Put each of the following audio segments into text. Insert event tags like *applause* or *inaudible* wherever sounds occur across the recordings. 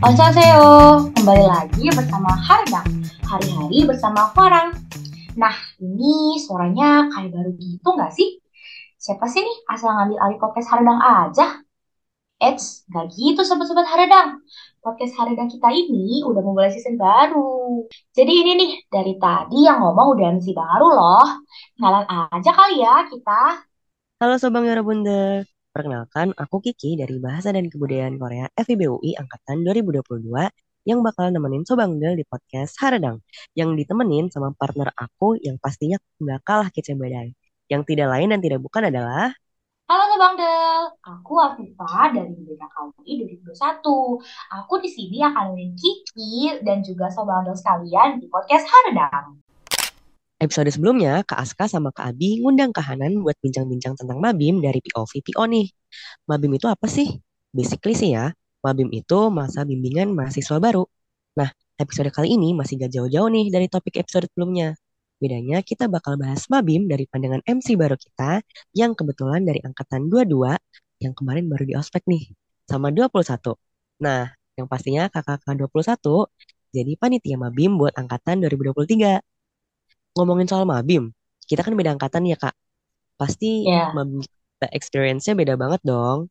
Annyeonghaseyo, kembali lagi bersama Hardang, hari-hari bersama Farang. Nah, ini suaranya kayak baru gitu nggak sih? Siapa sih nih asal ngambil alih podcast Hardang aja? Eits, nggak gitu sobat-sobat Hardang. Podcast Hardang kita ini udah memulai season baru. Jadi ini nih, dari tadi yang ngomong udah MC baru loh. Kenalan aja kali ya kita. Halo Sobang Bunda. Perkenalkan, aku Kiki dari Bahasa dan Kebudayaan Korea FIB UI Angkatan 2022 yang bakal nemenin Sobangdel di podcast Haradang yang ditemenin sama partner aku yang pastinya nggak kalah kece badai. Yang tidak lain dan tidak bukan adalah Halo Sobang Del, aku Afifa dari BKKUI 2021. Aku di sini akan Kiki dan juga Sobang Del sekalian di podcast Haradang. Episode sebelumnya, Kak Aska sama Kak Abi ngundang Kak Hanan buat bincang-bincang tentang Mabim dari POV PO nih. Mabim itu apa sih? Basically sih ya, Mabim itu masa bimbingan mahasiswa baru. Nah, episode kali ini masih gak jauh-jauh nih dari topik episode sebelumnya. Bedanya kita bakal bahas Mabim dari pandangan MC baru kita yang kebetulan dari angkatan 22 yang kemarin baru di ospek nih, sama 21. Nah, yang pastinya kakak-kakak 21 jadi panitia Mabim buat angkatan 2023 ngomongin soal Mabim, kita kan beda angkatan ya Kak. Pasti Ya, Mabim experience-nya beda banget dong.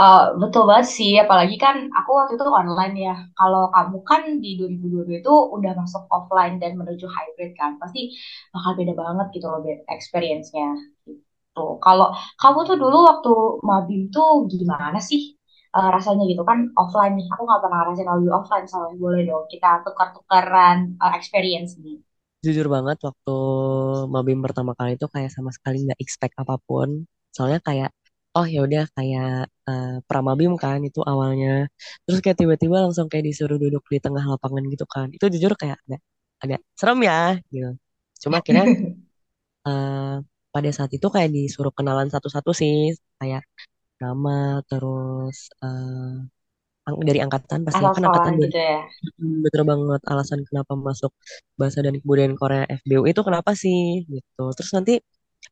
uh, betul banget sih. Apalagi kan aku waktu itu online ya. Kalau kamu kan di 2022 itu udah masuk offline dan menuju hybrid kan. Pasti bakal beda banget gitu loh experience-nya. Gitu. Kalau kamu tuh dulu waktu Mabim tuh gimana sih? uh, rasanya gitu kan offline nih. Aku nggak pernah ngerasain Mabim offline soalnya boleh dong kita tukar-tukaran uh, experience nih. Jujur banget waktu Mabim pertama kali itu kayak sama sekali nggak expect apa pun. Soalnya kayak oh ya udah kayak uh, Pramabim kan itu awalnya. Terus kayak tiba-tiba langsung kayak disuruh duduk di tengah lapangan gitu kan. Itu jujur kayak agak agak serem ya gitu. Cuma akhirnya uh, *laughs* pada saat itu kayak disuruh kenalan satu-satu sih kayak nama terus uh, dari angkatan Asal kan angkatan gitu ya. Betul banget alasan kenapa masuk bahasa dan kebudayaan Korea FBU itu kenapa sih gitu. Terus nanti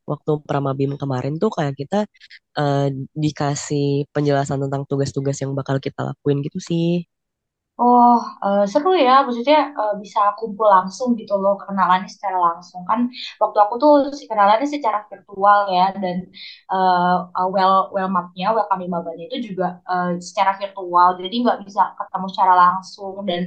waktu Pramabim kemarin tuh kayak kita eh, dikasih penjelasan tentang tugas-tugas yang bakal kita lakuin gitu sih Oh, eh, seru ya. Maksudnya eh, bisa kumpul langsung gitu loh, kenalannya secara langsung. Kan waktu aku tuh si kenalannya secara virtual ya, dan eh, well well mapnya, welcome mabanya itu juga eh, secara virtual. Jadi nggak bisa ketemu secara langsung. Dan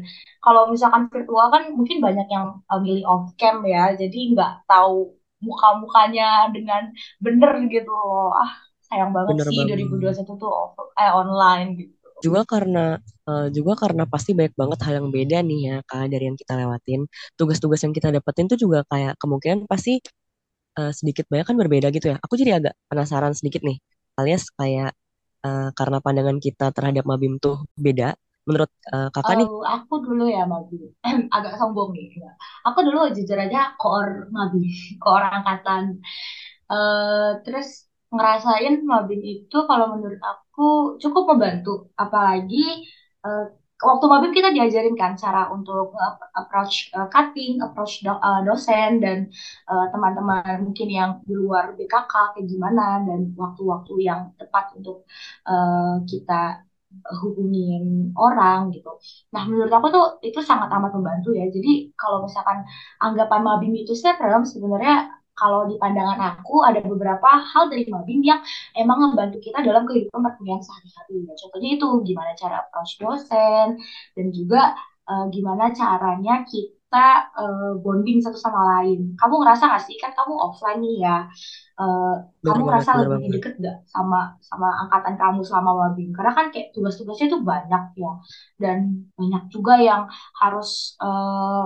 kalau misalkan virtual kan mungkin banyak yang eh, milih off cam ya, jadi nggak tahu muka-mukanya dengan bener gitu loh. Ah, sayang banget bener sih banget 2021 tuh off, eh, online gitu. Juga karena eh, juga karena pasti banyak banget hal yang beda nih ya kak dari yang kita lewatin tugas-tugas yang kita dapetin tuh juga kayak kemungkinan pasti eh, sedikit banyak kan berbeda gitu ya aku jadi agak penasaran sedikit nih alias kayak eh, karena pandangan kita terhadap Mabim tuh beda. Menurut eh, kakak nih, Eh, aku dulu ya Mabi, *clears throat* agak sombong nih. enggak. Aku dulu jujur aja koor Mabi, *laughs* koor angkatan. Eh, terus ngerasain Mabim itu kalau menurut aku cukup membantu. Apalagi eh, waktu Mabim kita diajarin kan cara untuk eh, approach eh, cutting, approach do- eh, dosen dan eh, teman-teman mungkin yang di luar BKK kayak gimana dan waktu-waktu yang tepat untuk eh, kita hubungin orang gitu. Nah, menurut aku tuh itu sangat amat membantu ya. Jadi kalau misalkan anggapan Mabim itu serem, sebenarnya kalau di pandangan aku ada beberapa hal dari Mabim yang emang membantu kita dalam kehidupan perkuliahan sehari-hari. Ya, contohnya itu gimana cara approach dosen dan juga eh, gimana caranya kita eh, bonding satu sama lain. Kamu ngerasa gak sih kan kamu offline nih ya? Bener kamu ngerasa bener lebih deket gak sama sama angkatan kamu selama Mabim? Karena kan kayak tugas-tugasnya itu banyak ya, dan banyak juga yang harus eh,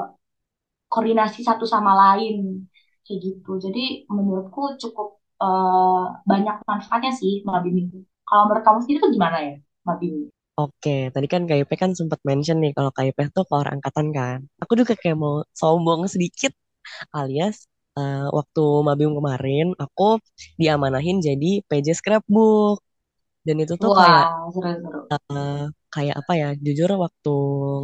koordinasi satu sama lain kayak gitu. Jadi menurutku cukup eh, banyak manfaatnya sih Mabim itu. Kalau menurut kamu sendiri tuh gimana ya Mabim? Oke, tadi kan KIP kan sempat mention nih kalau KIP tuh ke orang angkatan kan. Aku juga kayak mau sombong sedikit alias eh, waktu Mabim kemarin aku diamanahin jadi PJ Scrapbook dan itu tuh kayak Wah, seru-seru. eh, kayak apa ya? Jujur waktu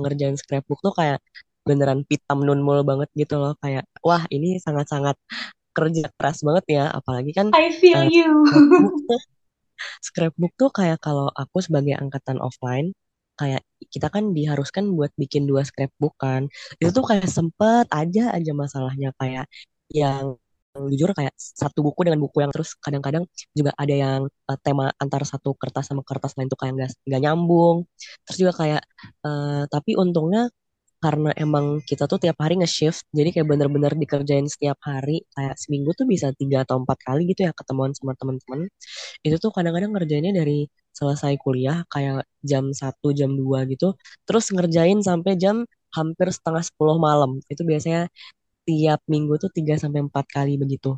ngerjain scrapbook tuh kayak beneran pitam nunmul banget gitu loh kayak wah ini sangat-sangat kerja keras banget ya apalagi kan I feel eh, you. scrapbook tuh kayak kalau aku sebagai angkatan offline, kayak kita kan diharuskan buat bikin dua scrapbook kan. Itu tuh kayak sempet aja aja masalahnya kayak yang jujur kayak satu buku dengan buku yang terus kadang-kadang juga ada yang eh, tema antara satu kertas sama kertas lain tuh kayak nggak nggak nyambung. Terus juga kayak eh, tapi untungnya karena emang kita tuh tiap hari nge-shift, jadi kayak bener-bener dikerjain setiap hari, kayak seminggu tuh bisa tiga atau empat kali gitu ya ketemuan sama teman-teman. Itu tuh kadang-kadang ngerjainnya dari selesai kuliah kayak jam satu jam 2 gitu, terus ngerjain sampai jam hampir setengah 10 malam. Itu biasanya tiap minggu tuh 3 sampai 4 kali begitu.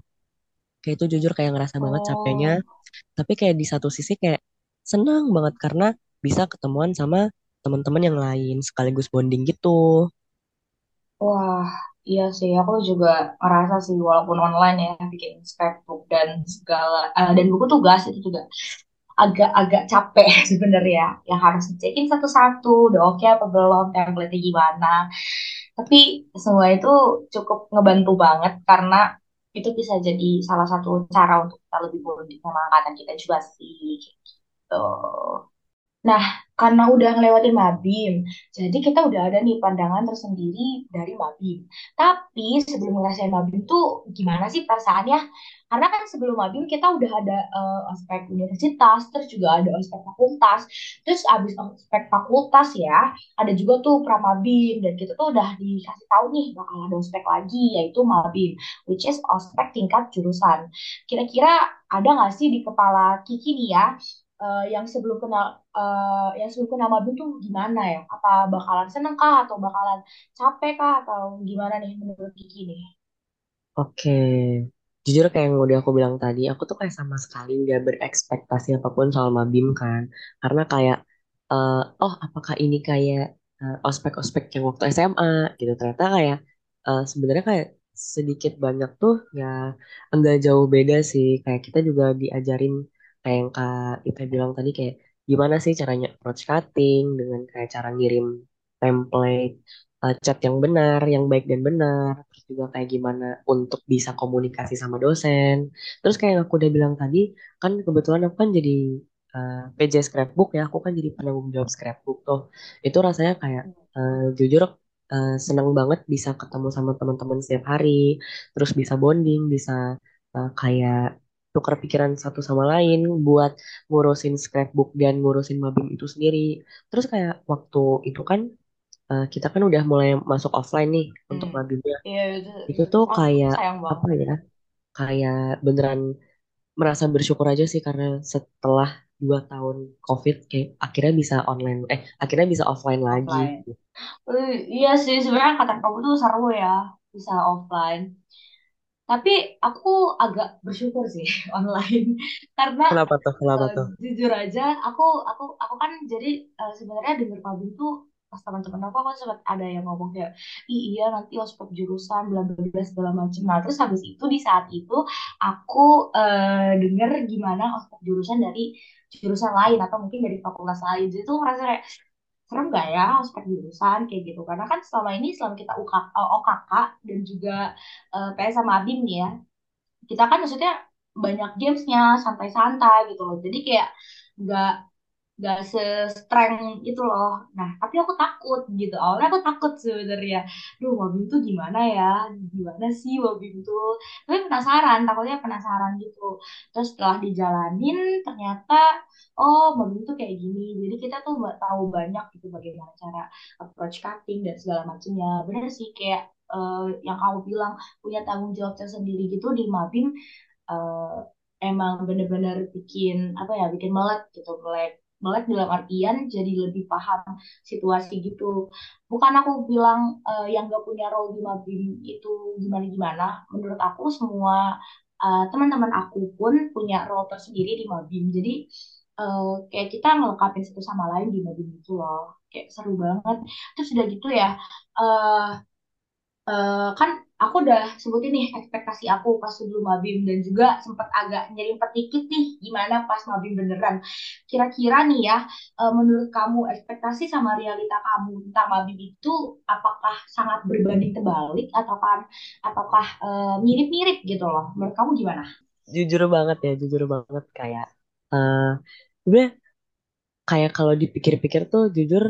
Kayak itu jujur kayak ngerasa banget capeknya, Oh, tapi kayak di satu sisi kayak senang banget karena bisa ketemuan sama teman-teman yang lain sekaligus bonding gitu. wah, iya sih. Aku juga ngerasa sih, walaupun online ya, bikin scrapbook dan segala, eh, dan buku tugas itu juga agak-agak capek *laughs* sebenarnya. Yang harus cekin satu-satu, udah oke apa belum, template gimana. Tapi semua itu cukup ngebantu banget karena itu bisa jadi salah satu cara untuk kita lebih bonding sama angkatan kita juga sih. Gitu. Nah, karena udah ngelewatin Mabim, jadi kita udah ada nih pandangan tersendiri dari Mabim. Tapi sebelum ngerasain Mabim tuh gimana sih perasaannya? Karena kan sebelum Mabim kita udah ada eh, ospek universitas, terus juga ada ospek fakultas, terus abis ospek fakultas ya, ada juga tuh pramabim dan kita tuh udah dikasih tahu nih bakal ada ospek lagi yaitu Mabim, which is ospek tingkat jurusan. Kira-kira ada nggak sih di kepala Kiki nih ya? eh, yang sebelum kenal eh, yang sebelum kenal Mabim tuh gimana ya? Apa bakalan seneng kah atau bakalan capek kah atau gimana nih menurut Kiki nih? Oke, Jujur kayak yang udah aku bilang tadi, aku tuh kayak sama sekali nggak berekspektasi apa pun soal Mabim kan. Karena kayak, eh, oh apakah ini kayak eh, ospek-ospek yang waktu SMA gitu. Ternyata kayak eh, sebenarnya kayak sedikit banyak tuh ya enggak jauh beda sih. Kayak kita juga diajarin kayak yang Kak Ita bilang tadi kayak gimana sih caranya approach cutting dengan kayak cara ngirim template eh, chat yang benar, yang baik dan benar, terus juga kayak gimana untuk bisa komunikasi sama dosen. Terus kayak yang aku udah bilang tadi, kan kebetulan aku kan jadi eh, PJ Scrapbook ya, aku kan jadi penanggung jawab scrapbook tuh. Itu rasanya kayak eh, jujur eh, senang banget bisa ketemu sama teman-teman setiap hari, terus bisa bonding, bisa eh, kayak tukar pikiran satu sama lain buat ngurusin scrapbook dan ngurusin mabim itu sendiri. Terus kayak waktu itu kan eh, kita kan udah mulai masuk offline nih untuk Hmm. mabimnya. Iya, itu, Itu tuh oh, kayak apa ya? Kayak beneran merasa bersyukur aja sih karena setelah dua tahun COVID kayak akhirnya bisa online, eh akhirnya bisa offline lagi. offline. Eh, iya sih, sebenarnya kata kamu tuh seru ya, bisa offline. Tapi aku agak bersyukur sih *laughs* online karena Kenapa tuh? Kenapa eh, tuh? jujur aja aku aku aku kan jadi eh, sebenarnya denger pabin tuh pas teman-teman aku aku sempat ada yang ngomong kayak iya nanti ospek jurusan bla bla bla segala macam. Nah terus habis itu di saat itu aku eh, denger gimana ospek jurusan dari jurusan lain atau mungkin dari fakultas lain. Jadi tuh ngerasa kayak serem gak ya ospek jurusan kayak gitu. Karena kan selama ini selama kita UK, eh, OKK dan juga eh, PS sama ABIM nih ya kita kan maksudnya banyak gamesnya santai-santai gitu loh. Jadi kayak nggak nggak se-streng itu loh. Nah tapi aku takut gitu. Awalnya aku takut sebenarnya. Duh Wabim tuh gimana ya? Gimana sih Wabim tuh? Tapi penasaran takutnya penasaran gitu. Terus setelah dijalanin ternyata oh Wabim tuh kayak gini. Jadi kita tuh nggak tahu banyak gitu bagaimana cara approach cutting dan segala macamnya. Bener sih kayak eh, yang kamu bilang punya tanggung jawab tersendiri gitu di Mabim eh, emang bener-bener bikin apa ya bikin melek gitu melek melek dalam artian jadi lebih paham situasi gitu. Bukan aku bilang eh, yang gak punya role di Mabim itu gimana-gimana. Menurut aku semua eh, teman-teman aku pun punya role tersendiri di Mabim. Jadi eh, kayak kita ngelengkapin satu sama lain di Mabim itu loh. Kayak seru banget. Terus udah gitu ya eh eh, kan aku udah sebutin nih ekspektasi aku pas sebelum Mabim dan juga sempat agak nyerimpet dikit nih gimana pas Mabim beneran. Kira-kira nih ya, eh, menurut kamu ekspektasi sama realita kamu tentang Mabim itu apakah sangat berbanding terbalik atau kan ataukah eh, mirip-mirip gitu loh? Menurut kamu gimana? Jujur banget ya, jujur banget kayak eh kayak kalau dipikir-pikir tuh jujur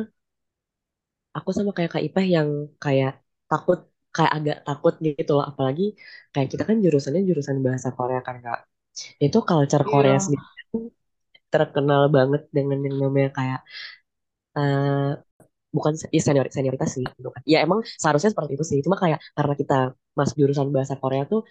aku sama kayak Kak Ipeh yang kayak takut kayak agak takut gitu loh. Apalagi kayak kita kan jurusannya jurusan bahasa Korea kan Kak. Itu culture Korea Iya. sendiri terkenal banget dengan yang namanya kayak eh, bukan ya senior senioritas sih gitu kan. Ya emang seharusnya seperti itu sih. Cuma kayak karena kita masuk jurusan bahasa Korea tuh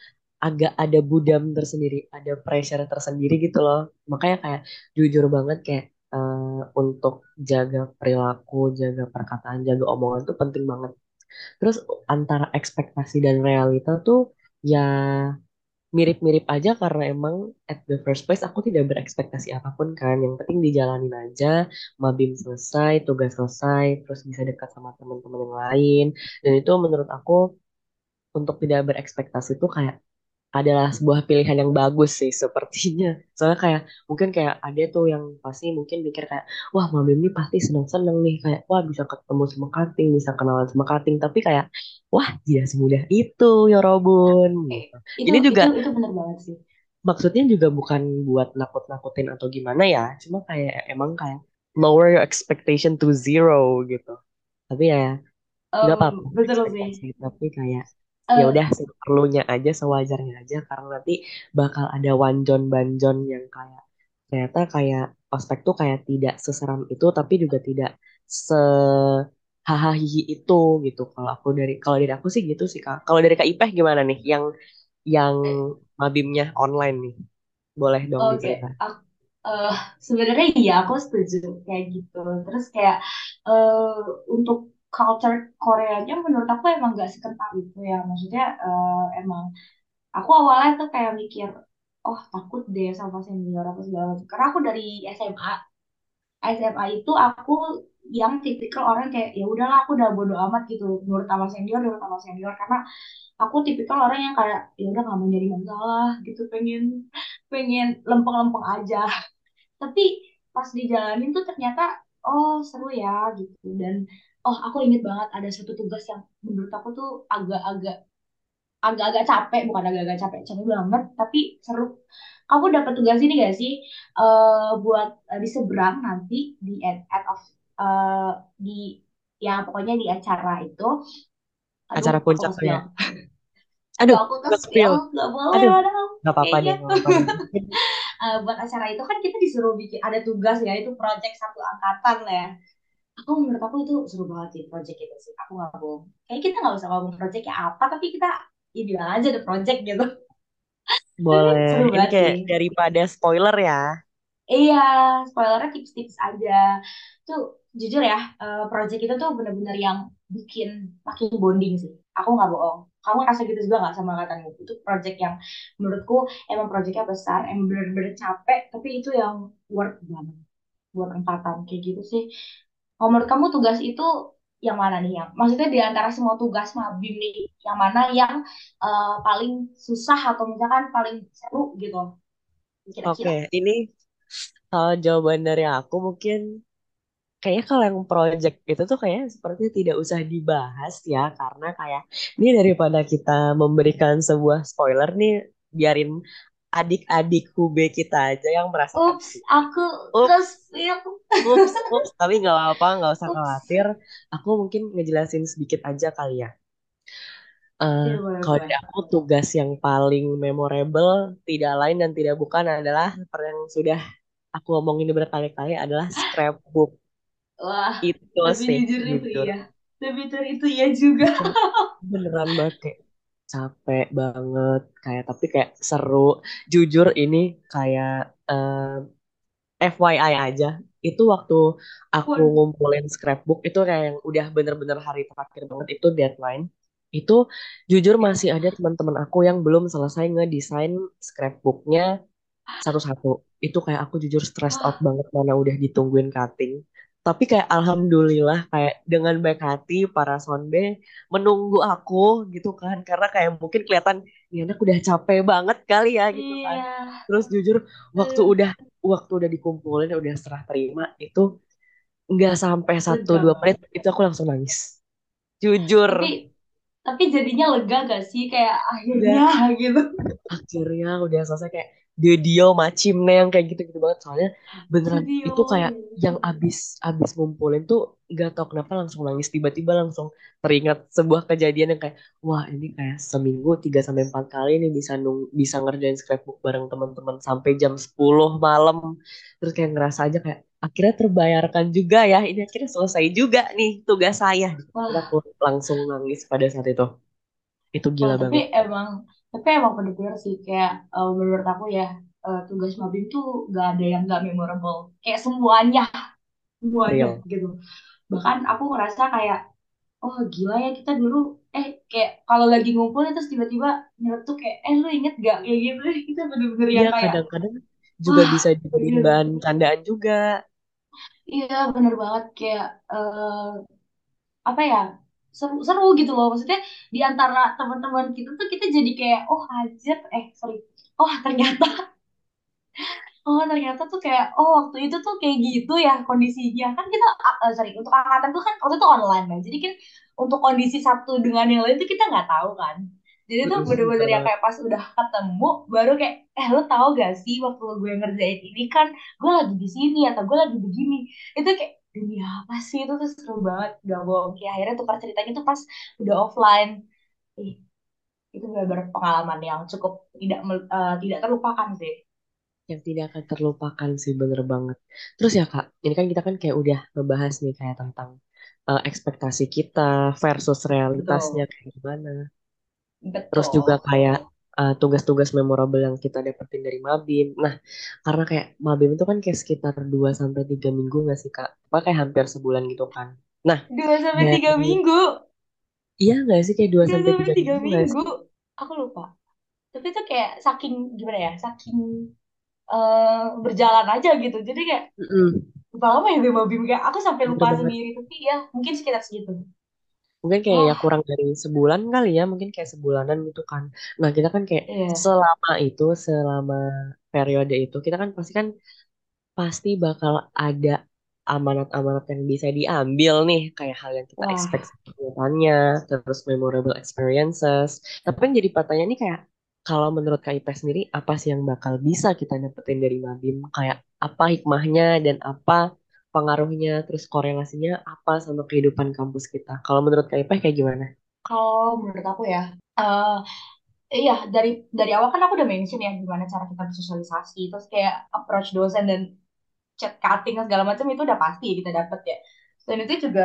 agak ada budam tersendiri ada pressure tersendiri gitu loh. Makanya kayak jujur banget kayak eh, untuk jaga perilaku jaga perkataan jaga omongan tuh penting banget terus antara ekspektasi dan realita tuh ya mirip-mirip aja karena emang at the first place aku tidak berekspektasi apa pun kan. Yang penting dijalanin aja, mabim selesai, tugas selesai, terus bisa dekat sama teman-teman yang lain. Dan itu menurut aku untuk tidak berekspektasi itu kayak adalah sebuah pilihan yang bagus sih sepertinya. Soalnya kayak mungkin kayak ada tuh yang pasti mungkin mikir kayak wah Mabim ini pasti seneng-seneng nih kayak wah bisa ketemu sama Kating, bisa kenalan sama Kating. Tapi kayak wah tidak semudah itu ya Robun Eh, gitu. itu Ini juga itu itu benar banget sih. maksudnya juga bukan buat nakut-nakutin atau gimana ya. Cuma kayak emang kayak lower your expectation to zero gitu. Tapi ya nggak apa-apa betul ekspektasi. sih. Tapi kayak ya Eh, udah seperlunya aja sewajarnya aja karena nanti bakal ada wanjon banjon yang kayak ternyata kayak ospek tuh kayak tidak seseram itu tapi juga tidak se hahaha itu gitu. Kalau aku dari kalau dari aku sih gitu sih kak. Kalau dari kak Ipeh gimana nih? Yang yang mabimnya online nih. Boleh dong Oke, diceritain ak- eh, sebenarnya iya aku setuju kayak gitu. Terus kayak eh, untuk culture Koreanya menurut aku emang gak sekental itu ya. Maksudnya eh, emang aku awalnya tuh kayak mikir, oh takut deh sama senior apa segala macam. Karena aku dari SMA, SMA itu aku yang tipikal orang kayak ya udahlah aku udah bodo amat gitu nurut sama senior nurut sama senior karena aku tipikal orang yang kayak ya udah nggak mau nyari masalah gitu pengen pengen lempeng-lempeng aja *laughs* tapi pas dijalanin tuh ternyata oh seru ya gitu dan oh aku inget banget ada satu tugas yang menurut aku tuh agak-agak agak-agak capek bukan agak-agak capek capek banget tapi seru. Kamu dapat tugas ini gak sih? Eh buat eh, di seberang nanti di end, end of eh, di ya pokoknya di acara itu. Aduh acara aku puncak ke tuh ya spill *laughs* aduh aku ke nggak boleh aduh nggak apa-apa deh *laughs* Eh, buat acara itu kan kita disuruh bikin ada tugas ya itu project satu angkatan lah ya aku menurut aku itu seru banget sih project itu sih. Aku nggak bohong. Kayak kita nggak usah ngomong projectnya apa tapi kita ya bilang aja ada project gitu. *laughs* Boleh. seru ini banget kayak sih daripada spoiler ya. Iya spoilernya tips-tips aja. Tuh jujur ya eh, project itu tuh bener-bener yang bikin makin bonding sih. Aku nggak bohong. Kamu rasa gitu juga nggak sama angkatanmu? Itu project yang menurutku emang projectnya besar emang bener-bener capek tapi itu yang worth banget. Buat angkatan kayak gitu sih Kalau menurut kamu tugas itu yang mana nih yang? Maksudnya di antara semua tugas Mabim nih yang mana yang eh, paling susah atau misalkan paling seru gitu? Oke kira-kira ini kalau jawaban dari aku mungkin Kayaknya kalau yang project itu tuh kayaknya seperti tidak usah dibahas ya karena kayak ini daripada kita memberikan sebuah spoiler nih biarin adik-adik Hube kita aja yang merasakan Ups, aku Ups, ups, ups, tapi nggak apa-apa, nggak usah Ups. khawatir. Aku mungkin ngejelasin sedikit aja kali ya. Eh, Iya boleh kalau boleh. dari aku tugas yang paling memorable tidak lain dan tidak bukan adalah seperti yang sudah aku omongin berkali-kali adalah scrapbook Wah, itu tapi sih jujur itu iya. Jujur itu iya juga. Beneran banget kayak capek banget kayak tapi kayak seru. Jujur ini kayak eh, FYI aja. Itu waktu aku ngumpulin scrapbook itu kayak yang udah bener-bener hari terakhir banget itu deadline. Itu jujur masih ada teman-teman aku yang belum selesai ngedesain scrapbooknya satu-satu. Itu kayak aku jujur stressed out banget mana udah ditungguin cutting. Tapi kayak alhamdulillah kayak dengan baik hati para sonde menunggu aku gitu kan. Karena kayak mungkin kelihatan ini anak udah capek banget kali ya gitu kan. iya. Terus jujur waktu Eh, udah waktu udah dikumpulin udah serah terima itu nggak sampai satu dua menit itu aku langsung nangis. Jujur. Tapi tapi jadinya lega gak sih kayak Udah akhirnya *laughs* gitu. akhirnya udah selesai kayak Dedio, Macimne yang kayak gitu-gitu banget. Soalnya beneran Studio. itu kayak yang abis abis ngumpulin tuh gak tau kenapa langsung nangis tiba-tiba langsung teringat sebuah kejadian yang kayak wah ini kayak seminggu 3 sampai 4 kali nih bisa nung bisa ngerjain scrapbook bareng teman-teman sampai jam 10 malam. Terus kayak ngerasa aja kayak akhirnya terbayarkan juga ya. Ini akhirnya selesai juga nih tugas saya. Aku langsung nangis pada saat itu. Itu gila tapi banget. emang, tapi emang bener-bener sih kayak eh, menurut aku ya eh, tugas Mabim tuh gak ada yang gak memorable. Kayak semuanya, semuanya Real. gitu. Bahkan aku ngerasa kayak, oh gila ya kita dulu, eh kayak kalau lagi ngumpul terus tiba-tiba nyeletuk kayak, eh lu inget gak kayak gitu. *laughs* Kita bener-bener Iya yang kayak, kadang-kadang juga wah, bisa dijadiin gitu. bahan candaan juga. Iya bener banget kayak eh, apa ya seru seru gitu loh. Maksudnya di antara teman-teman kita tuh kita jadi kayak oh hajar eh sorry. Oh ternyata *laughs* oh ternyata tuh kayak oh waktu itu tuh kayak gitu ya kondisinya. Kan kita eh, sorry untuk angkatan tuh kan waktu itu online kan. Jadi kan untuk kondisi satu dengan yang lain tuh kita nggak tahu kan. Jadi tuh bener-bener bener yang kayak pas udah ketemu baru kayak eh lo tau gak sih waktu gue ngerjain ini kan gue lagi di sini atau gue lagi begini. Itu kayak dunia apa sih itu tuh seru banget gak bohong. Kayak akhirnya tukar ceritanya tuh pas udah offline. Ih, itu benar-benar pengalaman yang cukup tidak eh, tidak terlupakan sih. Yang tidak akan terlupakan sih bener banget. Terus ya Kak, ini kan kita kan kayak udah ngebahas nih kayak tentang eh, ekspektasi kita versus realitasnya betul. kayak gimana. Terus juga betul eh, tugas-tugas memorable yang kita dapetin dari Mabim. Nah, karena kayak Mabim itu kan kayak sekitar 2 sampai 3 minggu nggak sih Kak? Apa kayak hampir sebulan gitu kan. Nah, dua sampai tiga dari minggu iya nggak sih kayak 2 dua sampai sampai 3 tiga minggu minggu aku lupa tapi itu kayak saking gimana ya saking eh, berjalan aja gitu jadi kayak Mm-mm. berapa lama ya gue mau bim kayak aku sampai lupa banget. sendiri tapi ya mungkin sekitar segitu Mungkin kayak ya wah kurang dari sebulan kali ya, mungkin kayak sebulanan gitu kan. Nah, kita kan kayak iya selama itu, selama periode itu, kita kan pasti kan pasti bakal ada amanat-amanat yang bisa diambil nih, kayak hal yang kita expect wah ke depannya, terus memorable experiences. Tapi yang jadi pertanyaan nih kayak, kalau menurut Kak Ipe sendiri, apa sih yang bakal bisa kita dapetin dari Mabim? Kayak apa hikmahnya dan apa pengaruhnya, terus korelasinya apa sama kehidupan kampus kita? Kalau menurut Kak kayak gimana? kalau menurut aku ya eh iya dari dari awal kan aku udah mention ya gimana cara kita bersosialisasi terus kayak approach dosen dan chat cutting segala macam itu udah pasti kita dapet ya dan itu juga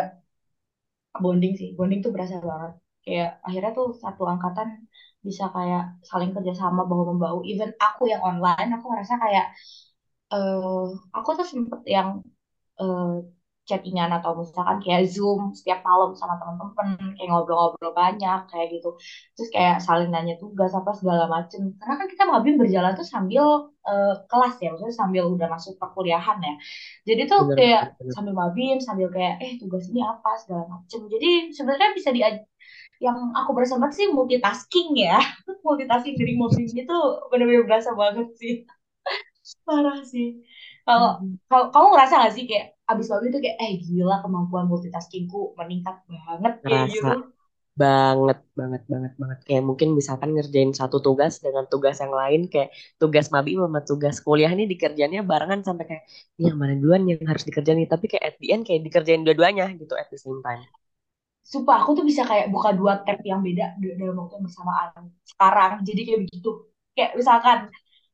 bonding sih bonding tuh berasa banget kayak akhirnya tuh satu angkatan bisa kayak saling kerjasama bahu membahu even aku yang online aku ngerasa kayak eh aku tuh sempet yang eh, chattingan atau misalkan kayak Zoom setiap malam sama teman-teman kayak ngobrol-ngobrol banyak kayak gitu. Terus kayak saling nanya tugas apa segala macem. Karena kan kita mabim berjalan tuh sambil eh, kelas ya maksudnya sambil udah masuk perkuliahan ya. Jadi tuh Bener kayak bener. sambil mabim sambil kayak eh tugas ini apa? segala macem. Jadi sebenarnya bisa di yang aku berasa banget sih multitasking ya. *laughs* Multitasking dari mabim itu bener-bener berasa banget sih. *laughs* Parah sih. Kalau Mhm. kalau kamu ngerasa gak sih kayak abis lalu itu kayak eh gila kemampuan multitaskingku meningkat banget kayak Ngerasa gitu. banget, banget, banget, banget. Kayak mungkin misalkan ngerjain satu tugas dengan tugas yang lain, kayak tugas mabim sama tugas kuliah ini dikerjainnya barengan sampai kayak, ini yang mana duluan yang harus dikerjain nih. Tapi kayak at the end kayak dikerjain dua-duanya gitu at the same time. Sumpah aku tuh bisa kayak buka dua tab yang beda dalam waktu yang bersamaan sekarang. Jadi kayak begitu. Kayak misalkan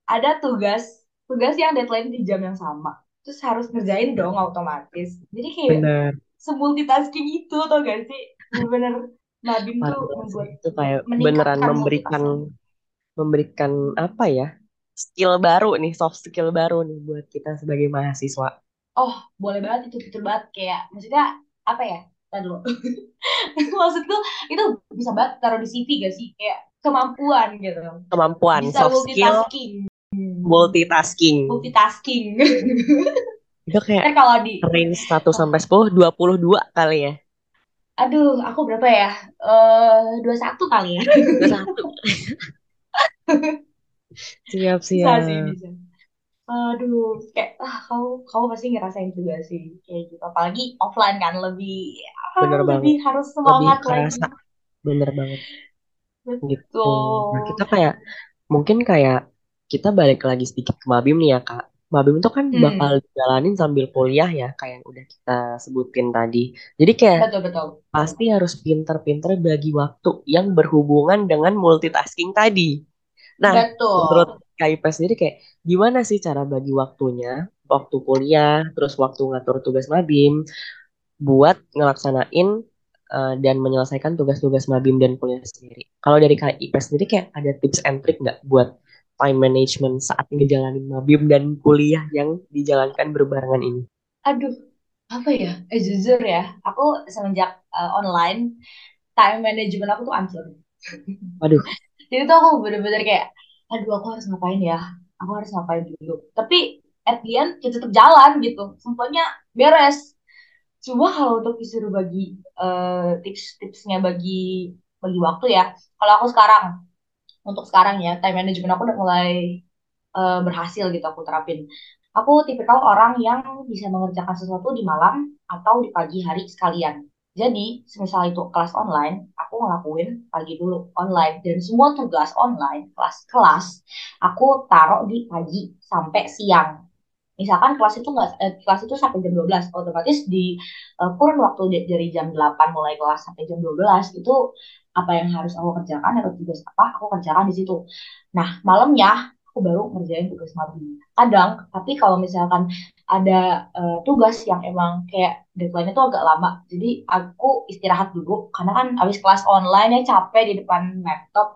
ada tugas tugas yang deadline di jam yang sama. Terus harus ngerjain dong otomatis. Jadi kayak Bener. semultitasking itu tau gak sih? Bener-bener Mabim tuh membuat Itu kayak beneran memberikan memberikan apa ya? Skill baru nih, soft skill baru nih buat kita sebagai mahasiswa. Oh, boleh banget itu betul banget kayak maksudnya apa ya? Tadi dulu. *laughs* Maksudku itu bisa banget taruh di CV gak sih? Kayak kemampuan gitu. Kemampuan Bisa soft skill multitasking. Hmm, multitasking. Multitasking. *laughs* Itu kayak Ntar kalau di range satu oh, sampai sepuluh dua puluh dua kali ya. aduh, aku berapa ya? Eh, 21 kali ya. Dua satu *laughs* Siap, Bisa sih, siap. bisa. Aduh, kayak ah kamu kamu pasti ngerasain juga sih kayak gitu. Apalagi offline kan lebih ah, Bener lebih banget. harus Lebih semangat lagi. kerasa. Bener banget. Gitu. Nah, kita Betul. kayak, mungkin kayak, kita balik lagi sedikit ke Mabim nih ya Kak. Mabim itu kan bakal Hmm, dijalanin sambil kuliah ya, kayak yang udah kita sebutin tadi. Jadi kayak betul betul. pasti harus pinter-pinter bagi waktu yang berhubungan dengan multitasking tadi. Nah, menurut Betul. KIP sendiri kayak gimana sih cara bagi waktunya, waktu kuliah, terus waktu ngatur tugas Mabim, buat ngelaksanain eh, dan menyelesaikan tugas-tugas Mabim dan kuliah sendiri. Kalau dari KIP sendiri kayak ada tips and trick nggak buat time management saat ngejalanin Mabim dan kuliah yang dijalankan berbarengan ini? Aduh, apa ya? Eh jujur ya, aku semenjak uh, online time management aku tuh hancur. Waduh, *laughs* Jadi tuh aku bener-bener kayak, aduh aku harus ngapain ya? Aku harus ngapain dulu. Tapi at the end ya tetap jalan gitu. Semuanya beres. Coba kalau untuk disuruh bagi eh, tips-tipsnya bagi bagi waktu ya. Kalau aku sekarang, untuk sekarang ya, time management aku udah mulai eh, berhasil gitu aku terapin. Aku tipikal orang yang bisa mengerjakan sesuatu di malam atau di pagi hari sekalian. Jadi, semisal itu kelas online, aku ngelakuin pagi dulu online. Dan semua tugas online, kelas-kelas, aku taruh di pagi sampai siang. Misalkan kelas itu nggak eh, kelas itu sampai jam 12, otomatis di eh, kurun waktu dari jam 8 mulai kelas sampai jam 12 itu apa yang harus aku kerjakan atau tugas apa aku kerjakan di situ. Nah, malamnya aku baru ngerjain tugas mabim. Kadang, tapi kalau misalkan ada eh, tugas yang emang kayak deadline itu agak lama, jadi aku istirahat dulu karena kan habis kelas online ya capek di depan laptop,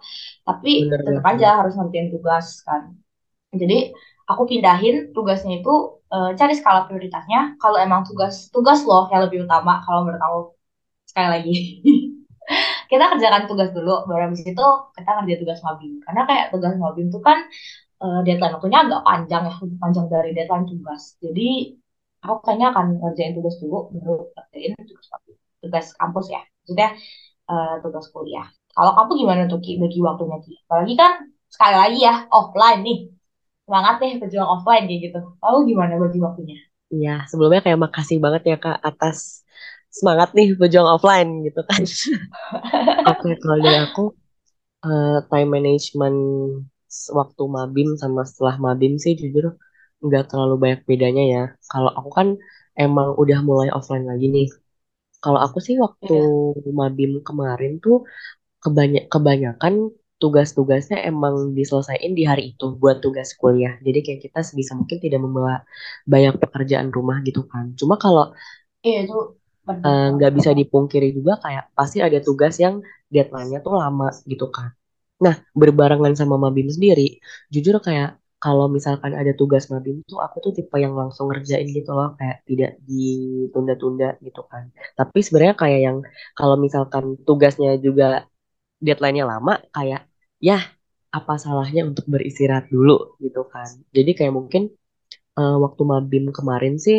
tapi bener tetap aja harus ngerjain tugas kan. Jadi aku pindahin tugasnya itu eh, cari skala prioritasnya. Kalau emang tugas tugas loh yang lebih utama, kalau menurut aku sekali lagi *laughs* kita kerjakan tugas dulu, baru habis itu kita ngerjain tugas mabim. Karena kayak tugas mabim itu kan eh, deadline waktunya agak panjang ya, lebih panjang dari deadline tugas. Jadi aku kayaknya akan ngerjain tugas dulu, baru ngerjain tugas mabim. Tugas kampus ya, maksudnya eh, tugas kuliah. Kalau kamu gimana tuh bagi waktunya Ki? Apalagi kan sekali lagi ya offline nih semangat deh berjuang offline kayak gitu. Lalu gimana bagi waktunya? Iya, sebelumnya kayak makasih banget ya Kak atas semangat nih berjuang offline gitu kan. *laughs* Oke, kalau dari aku eh, time management waktu mabim sama setelah mabim sih jujur nggak terlalu banyak bedanya ya. Kalau aku kan emang udah mulai offline lagi nih. Kalau aku sih waktu Iya. mabim kemarin tuh kebanyak kebanyakan tugas-tugasnya emang diselesaikan di hari itu buat tugas kuliah. Jadi kayak kita sebisa mungkin tidak membawa banyak pekerjaan rumah gitu kan. Cuma kalau Iya itu eh, nggak bisa dipungkiri juga kayak pasti ada tugas yang deadline-nya tuh lama gitu kan. Nah, berbarengan sama Mabim sendiri, jujur kayak kalau misalkan ada tugas Mabim tuh aku tuh tipe yang langsung ngerjain gitu loh, kayak tidak ditunda-tunda gitu kan. Tapi sebenarnya kayak yang kalau misalkan tugasnya juga deadline-nya lama, kayak ya apa salahnya untuk beristirahat dulu gitu kan. Jadi kayak mungkin eh, waktu Mabim kemarin sih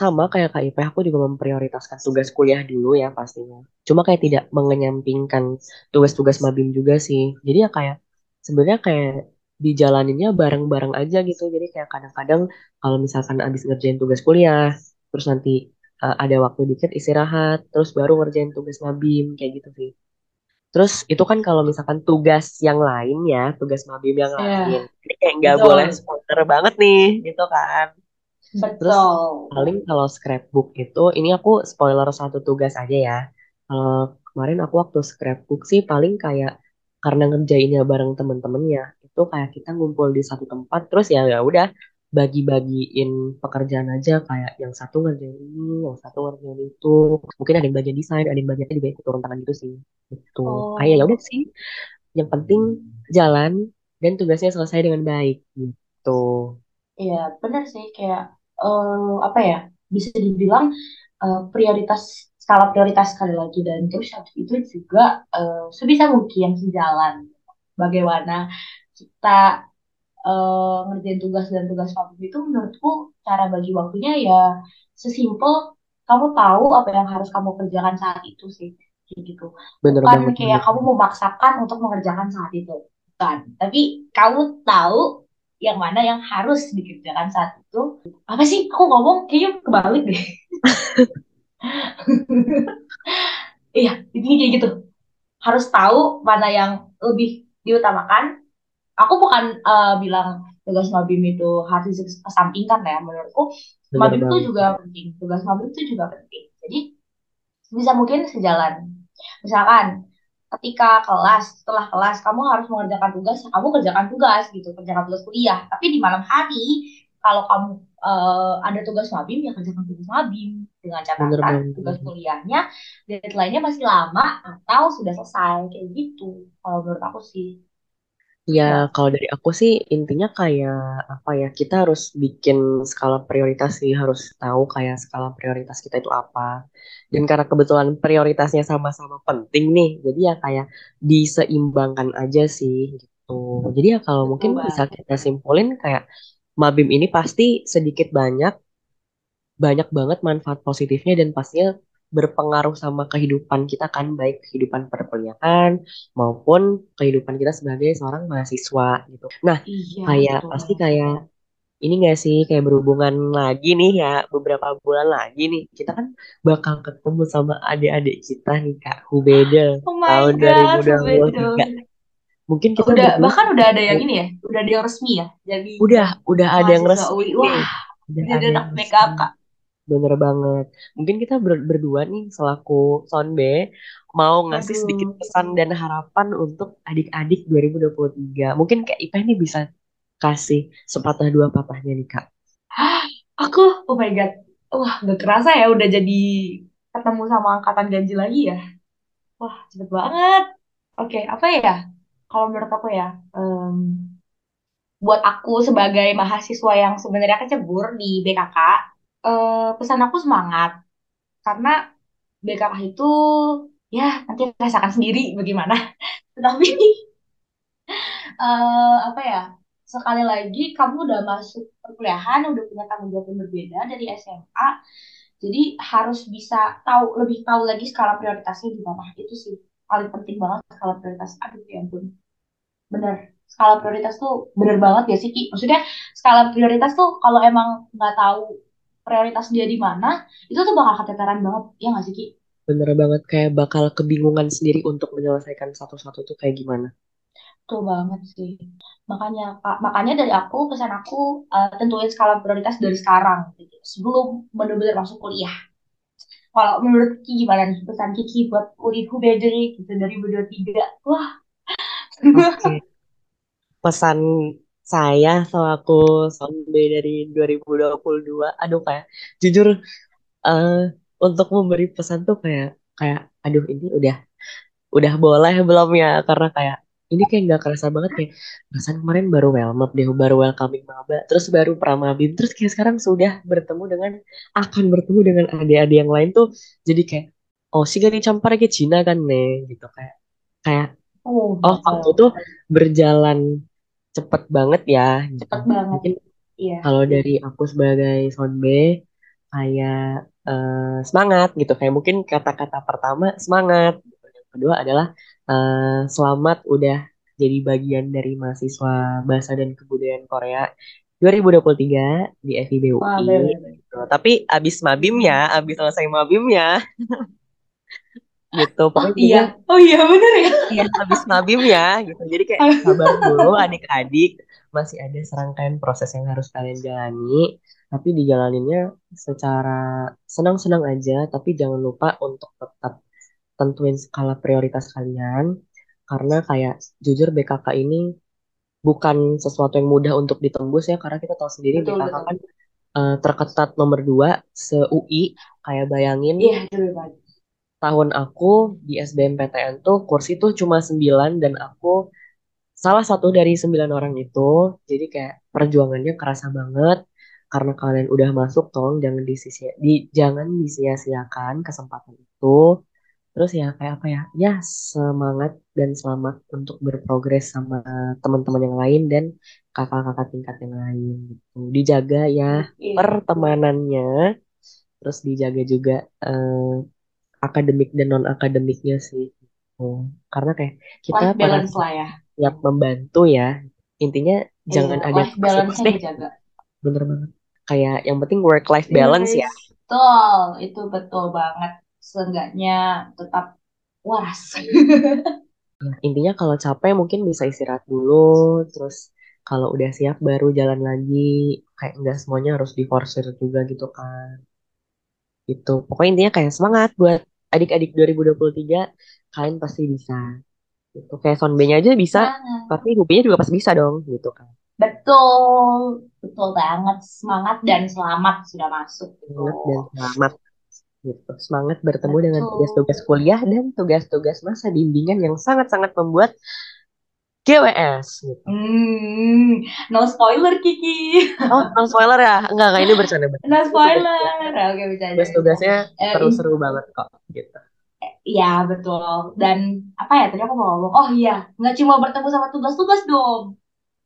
sama kayak KIP aku juga memprioritaskan tugas kuliah dulu ya pastinya. Cuma kayak tidak mengenyampingkan tugas-tugas Mabim juga sih. Jadi ya kayak sebenarnya kayak dijalaninnya bareng-bareng aja gitu. Jadi kayak kadang-kadang kalau misalkan abis ngerjain tugas kuliah, terus nanti eh, ada waktu dikit istirahat, terus baru ngerjain tugas Mabim kayak gitu sih. Terus itu kan kalau misalkan tugas yang lain ya, tugas Mabim yang lain. Iya, Jadi kayak nggak boleh spoiler banget nih gitu kan. Terus Betul. paling kalau scrapbook itu, ini aku spoiler satu tugas aja ya. Kalau kemarin aku waktu scrapbook sih paling kayak karena ngerjainnya bareng temen-temen ya, itu kayak kita ngumpul di satu tempat, terus ya ya udah bagi-bagiin pekerjaan aja kayak yang satu ngerjain ini, yang satu ngerjain itu. Mungkin ada yang bagian desain, ada yang bagiannya juga ikut turun tangan gitu sih. Itu kayak ya udah Oh, sih. Yang penting jalan dan tugasnya selesai dengan baik gitu. iya benar sih kayak eh, apa ya bisa dibilang eh, prioritas skala prioritas sekali lagi dan terus habis itu juga eh, sebisa mungkin sejalan bagaimana kita eh, ngerjain tugas dan tugas kamu itu menurutku cara bagi waktunya ya sesimpel kamu tahu apa yang harus kamu kerjakan saat itu sih kayak gitu. Bener bukan banget, kayak bener. kamu memaksakan untuk mengerjakan saat itu bukan. Tapi kamu tahu yang mana yang harus dikerjakan saat itu. Apa sih? Aku ngomong kayaknya kebalik deh. *laughs* Iya intinya kayak gitu. Harus tahu mana yang lebih diutamakan Aku bukan eh, bilang tugas Mabim itu harus dikesampingkan ya. Menurutku bener Mabim itu juga penting. Tugas Mabim itu juga penting. Jadi bisa mungkin sejalan. Misalkan ketika kelas, setelah kelas kamu harus mengerjakan tugas, kamu kerjakan tugas gitu, kerjakan tugas kuliah. Tapi di malam hari kalau kamu eh, ada tugas Mabim ya kerjakan tugas Mabim dengan catatan tugas kuliahnya deadline-nya masih lama atau sudah selesai kayak gitu. Kalau menurut aku sih. Ya, kalau dari aku sih intinya kayak apa ya, kita harus bikin skala prioritas sih, harus tahu kayak skala prioritas kita itu apa. Dan karena kebetulan prioritasnya sama-sama penting nih, jadi ya kayak diseimbangkan aja sih gitu. Jadi ya kalau mungkin bisa kita simpulin kayak Mabim ini pasti sedikit banyak banyak banget manfaat positifnya dan pastinya berpengaruh sama kehidupan kita kan, baik kehidupan perkuliahan maupun kehidupan kita sebagai seorang mahasiswa gitu. Nah, Iya, kayak betul pasti kayak ini gak sih kayak berhubungan lagi nih ya beberapa bulan lagi nih kita kan bakal ketemu sama adik-adik kita nih Kak Hubeda Oh tahun God, betul. 2023. Mungkin kita Udah, berdua bahkan udah ada yang ini ya, udah ada yang resmi ya, jadi udah udah ada yang resmi UI. Wah, Udah ada anak. PKK. Bener banget. Mungkin kita ber- berdua nih selaku Sonbe mau ngasih sedikit Waduh. pesan dan harapan untuk adik-adik 2023. Mungkin Kak Ipa ini bisa kasih sepatah dua patahnya nih Kak. *gasps* Aku, oh my God. Wah, gak kerasa ya udah jadi ketemu sama angkatan ganjil lagi ya. Wah, cepet banget. Oke, apa ya? Kalau menurut aku ya, em, buat aku sebagai mahasiswa yang sebenarnya kecebur di BKK, eh, pesan aku semangat. Karena BKK itu, ya nanti rasakan sendiri bagaimana. *laughs* Tetapi, *laughs* eh, apa ya, sekali lagi kamu udah masuk perkuliahan, udah punya tanggung jawab yang berbeda dari SMA, jadi harus bisa tahu, lebih tahu lagi skala prioritasnya di mana. Itu sih paling penting banget skala prioritas. Aduh, ya ampun. Bener. Skala prioritas tuh bener banget ya sih, Ki. Maksudnya skala prioritas tuh kalau emang nggak tahu prioritas dia di mana, itu tuh bakal keteteran banget. Ya nggak sih, Ki? Bener banget kayak bakal kebingungan sendiri untuk menyelesaikan satu-satu tuh kayak gimana. Tuh banget sih. Makanya, makanya dari aku, pesan aku, eh, tentuin skala prioritas dari sekarang. Gitu. Sebelum bener-bener masuk kuliah. Kalau menurut Kiki gimana nih? Pesan Kiki buat Uliku Bedri gitu, dari 2023. Wah. Oke. *laughs* Pesan saya selaku Sonbe dari 2022. Aduh kayak jujur eh untuk memberi pesan tuh kayak kayak aduh ini udah udah boleh belum ya karena kayak ini kayak nggak kerasa banget kayak perasaan kemarin baru welcome deh baru welcoming maba terus baru pramabim terus kayak sekarang sudah bertemu dengan akan bertemu dengan adik-adik yang lain tuh jadi kayak oh sih gak dicampur ke Cina kan nih gitu kayak kayak Oh, oh waktu betul. tuh berjalan cepet banget ya gitu Cepet banget. mungkin Iya. kalau dari aku sebagai Sonbe kayak eh, semangat gitu kayak mungkin kata-kata pertama semangat. Yang kedua adalah eh, selamat udah jadi bagian dari mahasiswa Bahasa dan Kebudayaan Korea 2023 di FIB Wah, UI bener. gitu. Tapi abis mabim ya, abis selesai mabim ya *laughs* gitu. Oh Pokoknya iya. intinya Oh iya, bener ya. *laughs* Iya, habis mabim ya gitu. Jadi kayak sabar dulu adik-adik, masih ada serangkaian proses yang harus kalian jalani, tapi dijalaninnya secara senang-senang aja, tapi jangan lupa untuk tetap tentuin skala prioritas kalian, karena kayak jujur BKK ini bukan sesuatu yang mudah untuk ditembus ya, karena kita tahu sendiri Betul, BKK kan betul. eh, terketat nomor dua se-UI, kayak bayangin Iya, itu. Tahun aku di SBMPTN tuh kursi tuh cuma 9 dan aku salah satu dari 9 orang itu. Jadi kayak perjuangannya kerasa banget karena kalian udah masuk tolong jangan disia di jangan disia-siakan kesempatan itu. Terus ya kayak apa ya? Ya semangat dan selamat untuk berprogres sama teman-teman yang lain dan kakak-kakak tingkat yang lain gitu. Dijaga ya Iya. pertemanannya, terus dijaga juga eh, akademik dan non akademiknya sih. Oh, karena kayak kita Life balance lah ya. siap membantu ya. Intinya Iya, jangan ada life balance-nya deh. Bener banget. Kayak yang penting work life balance ya. Yes, betul. Itu betul banget. Seenggaknya tetap waras. *laughs* Nah, intinya kalau capek mungkin bisa istirahat dulu, terus kalau udah siap baru jalan lagi. Kayak nggak semuanya harus diforsir juga gitu kan. Gitu. Pokoknya intinya kayak semangat buat adik-adik 2023, kalian pasti bisa. Gitu. Kayak Sonbenya aja bisa, Semangat. tapi Hupinya juga pasti bisa dong, gitu kan. Betul, betul banget. Semangat dan selamat sudah masuk gitu. Semangat dan selamat. Gitu. Semangat bertemu dengan Betul. tugas-tugas kuliah dan tugas-tugas masa bimbingan yang sangat-sangat membuat GWS. Gitu. Hmm, no spoiler Kiki. Oh, no spoiler ya? Enggak, enggak ini bercanda. No spoiler. Oke, bisa. Tugas-tugasnya Eh, seru-seru banget kok, gitu. Iya, betul. Dan apa ya, tadi aku mau ngomong, oh iya, nggak cuma bertemu sama tugas-tugas dong.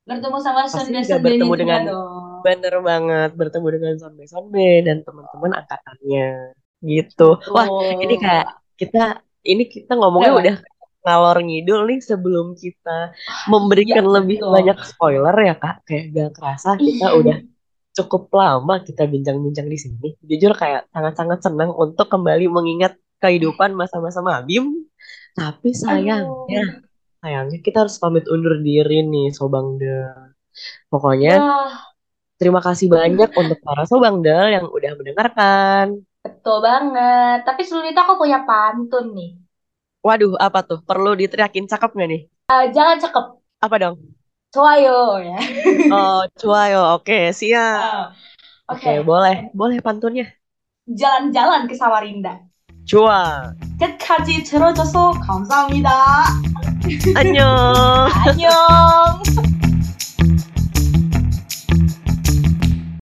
Bertemu sama juga sonde-sondenya bertemu dengan dong. bener banget bertemu dengan sonbe-sonbe dan teman-teman angkatannya gitu. Wah, ini kayak kita ini kita ngomongnya Apa? udah ngalor ngidul nih sebelum kita memberikan Iya, lebih betul. banyak spoiler ya Kak. Kayak gak kerasa kita Iya. udah cukup lama kita bincang-bincang di sini. Jujur kayak sangat-sangat senang untuk kembali mengingat kehidupan masa-masa Mabim. Tapi sayangnya, Aduh. sayangnya kita harus pamit undur diri nih Sobangda. Pokoknya Wah, terima kasih banyak untuk para Sobangdel yang udah mendengarkan. betul banget. Tapi sebelum itu aku punya pantun nih. Waduh, apa tuh? Perlu diteriakin cakep nggak nih? Eh, jangan cakep. Apa dong? Coayo ya. *laughs* Oh, cuayo. Oke, siap. Ah, Oke, Oke, boleh. Boleh pantunnya. jalan-jalan ke Samarinda. Cuan. 끝까지 들어줘서 감사합니다. Annyeong. 안녕.